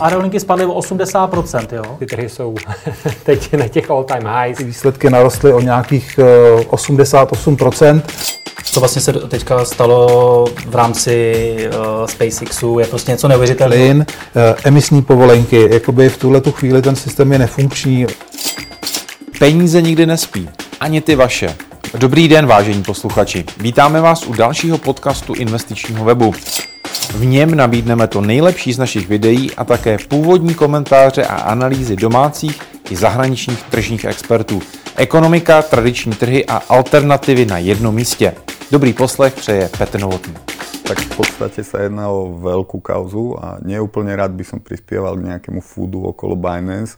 Aerolinky spadly o 80%, jo? Ty trhy jsou teď na těch all time highs. Ty výsledky narostly o nějakých 88%. Co vlastně se teďka stalo v rámci uh, SpaceXu, je prostě něco neuvěřitelného. Plyn, uh, emisní povolenky, jakoby v tuhle tu chvíli ten systém je nefunkční. Peníze nikdy nespí, ani ty vaše. Dobrý den, vážení posluchači. Vítáme vás u dalšího podcastu investičního webu. V něm nabídneme to nejlepší z našich videí a také původní komentáře a analýzy domácích i zahraničních tržních expertů. Ekonomika, tradiční trhy a alternativy na jednom místě. Dobrý poslech přeje Petr Novotný. Tak v podstate sa jedná o veľkú kauzu a neúplne rád by som prispieval k nejakému foodu okolo Binance,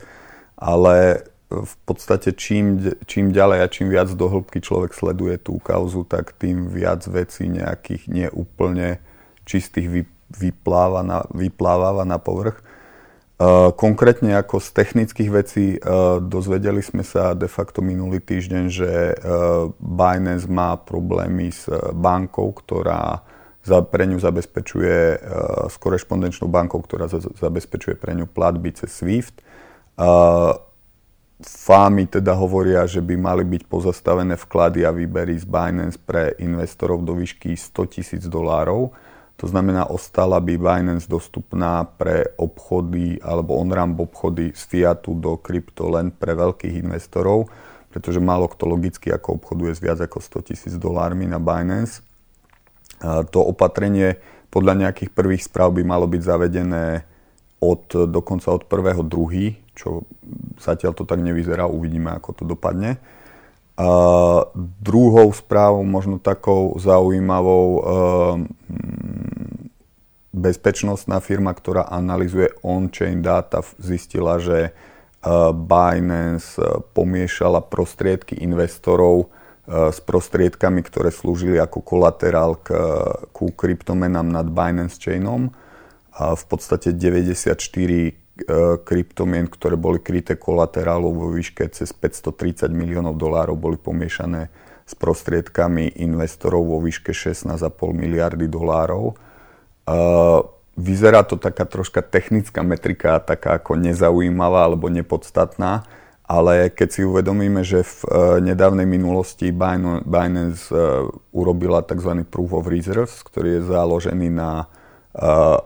ale v podstate čím, čím ďalej a čím viac do hĺbky človek sleduje tú kauzu, tak tým viac vecí nejakých neúplne čistých vypláva na, vypláva na povrch. Uh, konkrétne ako z technických vecí uh, dozvedeli sme sa de facto minulý týždeň, že uh, Binance má problémy s bankou, ktorá pre ňu zabezpečuje, s korešpondenčnou bankou, ktorá za, zabezpečuje pre ňu platby cez SWIFT. Fámy teda hovoria, že by mali byť pozastavené vklady a výbery z Binance pre investorov do výšky 100 tisíc dolárov to znamená, ostala by Binance dostupná pre obchody alebo on-ramp obchody z fiatu do krypto len pre veľkých investorov, pretože málo kto logicky ako obchoduje s viac ako 100 tisíc dolármi na Binance. To opatrenie podľa nejakých prvých správ by malo byť zavedené od, dokonca od 1.2., čo zatiaľ to tak nevyzerá, uvidíme, ako to dopadne. A druhou správou, možno takou zaujímavou, ehm, bezpečnostná firma, ktorá analizuje on-chain data, zistila, že Binance e, pomiešala prostriedky investorov s prostriedkami, ktoré slúžili ako kolaterál k, ku kryptomenám nad Binance Chainom. A v podstate 94 E, kryptomien, ktoré boli kryté kolaterálov vo výške cez 530 miliónov dolárov, boli pomiešané s prostriedkami investorov vo výške 16,5 miliardy dolárov. E, vyzerá to taká troška technická metrika, taká ako nezaujímavá alebo nepodstatná, ale keď si uvedomíme, že v e, nedávnej minulosti Binance urobila tzv. Proof of Reserves, ktorý je založený na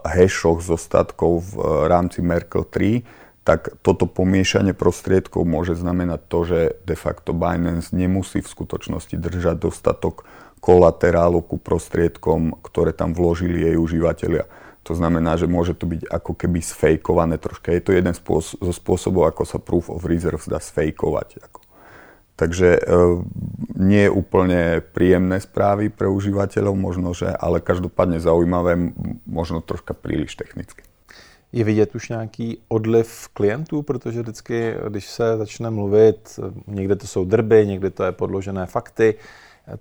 hashoch zostatkov v e, rámci Merkle 3, tak toto pomiešanie prostriedkov môže znamenať to, že de facto Binance nemusí v skutočnosti držať dostatok kolaterálu ku prostriedkom, ktoré tam vložili jej užívateľia. To znamená, že môže to byť ako keby sfejkované troška. Je to jeden zo spôsobov, ako sa Proof of Reserves dá sfejkovať. Ako Takže e, nie je úplne príjemné správy pre užívateľov, možno, že, ale každopádně zaujímavé, možno troška příliš technicky. Je vidět už nějaký odliv klientů, protože vždycky, když se začne mluvit, někde to jsou drby, někde to je podložené fakty,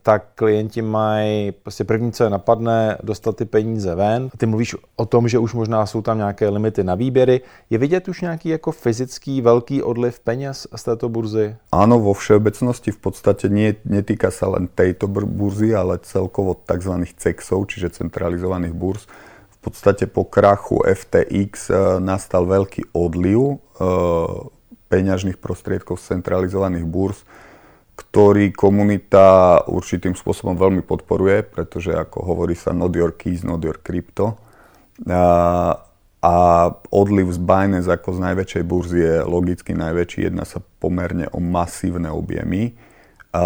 tak klienti mají prostě první, co je napadne, dostat ty peníze ven. Ty mluvíš o tom, že už možná jsou tam nějaké limity na výběry. Je vidět už nějaký jako fyzický velký odliv peněz z této burzy? Áno, vo všeobecnosti v podstate nie, netýka sa len tejto burzy, ale celkovo tzv. CEXov, čiže centralizovaných burz. V podstate po krachu FTX eh, nastal veľký odliv e, peňažných prostriedkov z centralizovaných burz ktorý komunita určitým spôsobom veľmi podporuje, pretože ako hovorí sa not your keys, not your crypto. A, a odliv z Binance ako z najväčšej burzy je logicky najväčší, jedná sa pomerne o masívne objemy. A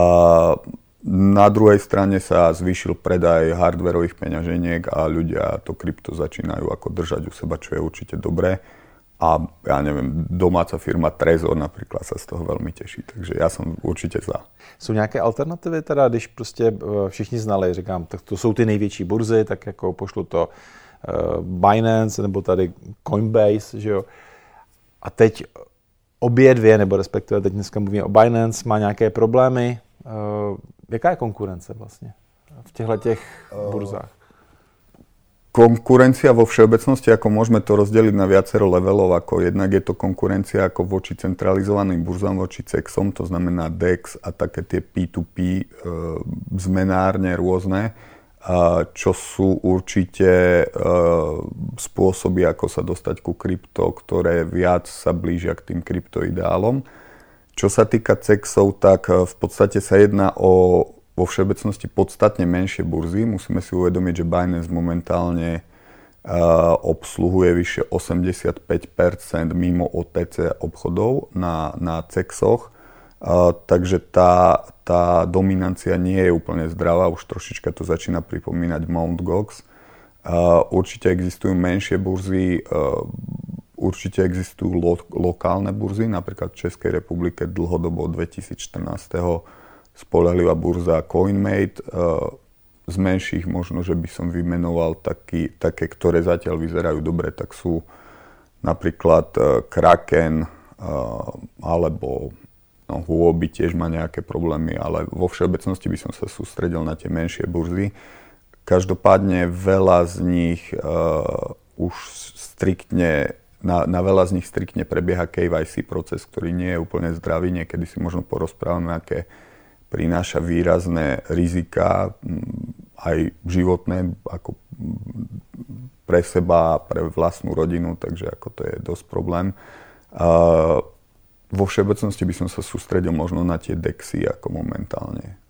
na druhej strane sa zvýšil predaj hardwareových peňaženiek a ľudia to krypto začínajú ako držať u seba, čo je určite dobré a ja neviem, domáca firma Trezor například se z toho velmi těší, takže já jsem určitě za. Jsou nějaké alternativy teda, když prostě eh, všichni znali, říkám, tak to jsou ty největší burzy, tak jako pošlu to uh, Binance nebo tady Coinbase, že jo. A teď obě dvě, nebo respektive teď dneska mluvíme o Binance, má nějaké problémy. Uh, jaká je konkurence vlastně v těchto těch burzách? Konkurencia vo všeobecnosti, ako môžeme to rozdeliť na viacero levelov, ako jednak je to konkurencia ako voči centralizovaným burzám, voči CEXom, to znamená DEX a také tie P2P e, zmenárne rôzne. čo sú určite spôsoby, ako sa dostať ku krypto, ktoré viac sa blížia k tým kryptoideálom. Čo sa týka CEXov, tak v podstate sa jedná o vo všeobecnosti podstatne menšie burzy. Musíme si uvedomiť, že Binance momentálne obsluhuje vyše 85% mimo OTC obchodov na, na CEXoch. takže tá, tá dominancia nie je úplne zdravá, už trošička to začína pripomínať Mt. Gox. určite existujú menšie burzy, určite existujú lo, lokálne burzy, napríklad v Českej republike dlhodobo 2014 spolahlivá burza CoinMate. Eh, z menších možno, že by som vymenoval taký, také, ktoré zatiaľ vyzerajú dobre, tak sú napríklad eh, Kraken eh, alebo no, Huobi tiež má nejaké problémy, ale vo všeobecnosti by som sa sústredil na tie menšie burzy. Každopádne veľa z nich uh, už striktne, na, na veľa z nich striktne prebieha KYC proces, ktorý nie je úplne zdravý. Niekedy si možno porozprávame, aké prináša výrazné rizika, aj životné, ako pre seba, pre vlastnú rodinu, takže ako to je dosť problém. A vo všeobecnosti by som sa sústredil možno na tie dexy ako momentálne.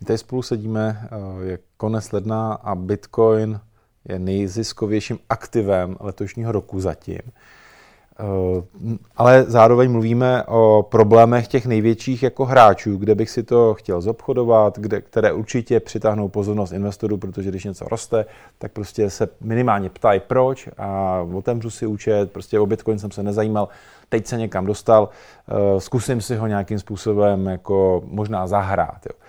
My tady spolu sedíme, eh, je konec ledna a Bitcoin je nejziskovějším aktivem letošního roku zatím. Eh, ale zároveň mluvíme o problémech těch největších jako hráčů, kde bych si to chtěl zobchodovat, kde, které určitě přitáhnou pozornost investorů, protože když něco roste, tak prostě se minimálně ptají proč a otevřu si účet, prostě o Bitcoin jsem se nezajímal, teď se někam dostal, eh, zkusím si ho nějakým způsobem jako možná zahrát. Jo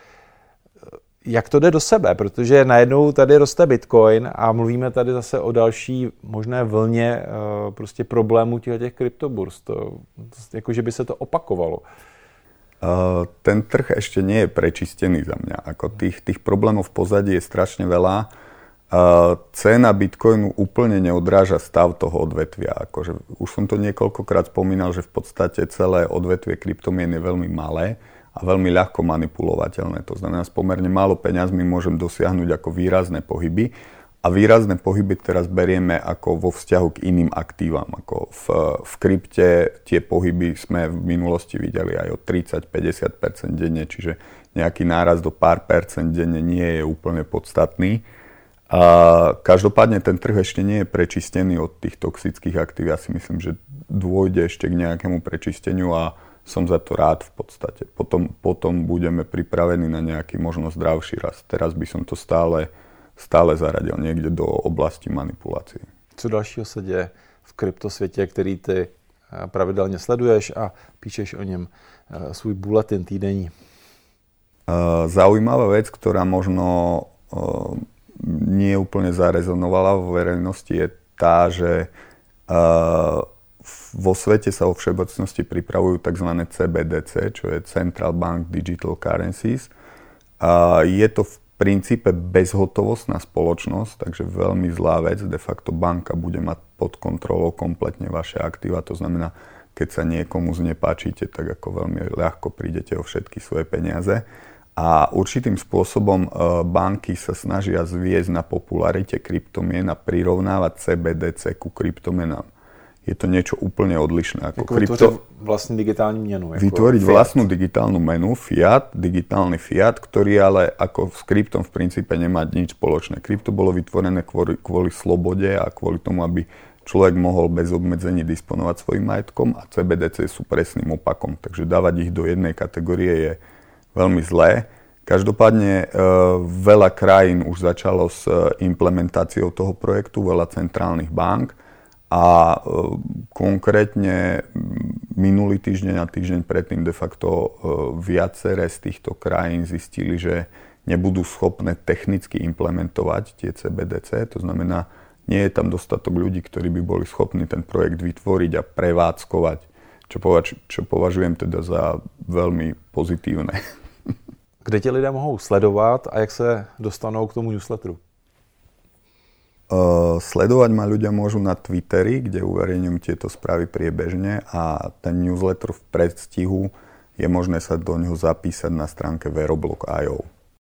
jak to jde do sebe, protože najednou tady roste Bitcoin a mluvíme tady zase o další možné vlně eh, prostě problémů těch kryptoburs. To, jako, že by se to opakovalo. Uh, ten trh ešte nie je prečistený za mňa. Ako tých, tých problémov v pozadí je strašne veľa. Uh, cena Bitcoinu úplne neodráža stav toho odvetvia. Akože, už som to niekoľkokrát spomínal, že v podstate celé odvetvie kryptomien je veľmi malé a veľmi ľahko manipulovateľné. To znamená, s pomerne málo peňazmi môžem dosiahnuť ako výrazné pohyby a výrazné pohyby teraz berieme ako vo vzťahu k iným aktívam. Ako v, v krypte tie pohyby sme v minulosti videli aj o 30-50% denne, čiže nejaký náraz do pár percent denne nie je úplne podstatný. A každopádne ten trh ešte nie je prečistený od tých toxických aktív. Ja si myslím, že dôjde ešte k nejakému prečisteniu a som za to rád v podstate. Potom, potom budeme pripravení na nejaký možno zdravší rast. Teraz by som to stále, stále zaradil niekde do oblasti manipulácií. Co dalšího se děje v kryptosvětě, který ty eh, pravidelně sleduješ a píšeš o něm eh, svůj bulletin týdenní? Eh, zaujímavá vec, ktorá možno nie úplne zarezonovala vo verejnosti, je tá, že vo svete sa vo všeobecnosti pripravujú tzv. CBDC, čo je Central Bank Digital Currencies. A je to v princípe bezhotovostná spoločnosť, takže veľmi zlá vec. De facto banka bude mať pod kontrolou kompletne vaše aktíva, to znamená, keď sa niekomu znepáčite, tak ako veľmi ľahko prídete o všetky svoje peniaze. A určitým spôsobom e, banky sa snažia zviesť na popularite kryptomien a prirovnávať CBDC ku kryptomenám je to niečo úplne odlišné. Ako, ako krypto... vlastnú digitálnu menu. Ako vytvoriť fiat. vlastnú digitálnu menu, fiat, digitálny fiat, ktorý ale ako s kryptom v princípe nemá nič spoločné. Krypto bolo vytvorené kvôli, kvôli slobode a kvôli tomu, aby človek mohol bez obmedzení disponovať svojim majetkom a CBDC sú presným opakom. Takže dávať ich do jednej kategórie je veľmi zlé. Každopádne e, veľa krajín už začalo s e, implementáciou toho projektu, veľa centrálnych bank a e, konkrétne minulý týždeň a týždeň predtým de facto e, viaceré z týchto krajín zistili, že nebudú schopné technicky implementovať tie CBDC. To znamená, nie je tam dostatok ľudí, ktorí by boli schopní ten projekt vytvoriť a prevádzkovať, čo, považ, čo považujem teda za veľmi pozitívne. Kde ti lidé mohou sledovat a jak se dostanou k tomu newsletteru? Sledovať ma ľudia môžu na Twitteri, kde uverejňujem tieto správy priebežne a ten newsletter v predstihu je možné sa do neho zapísať na stránke veroblog.io.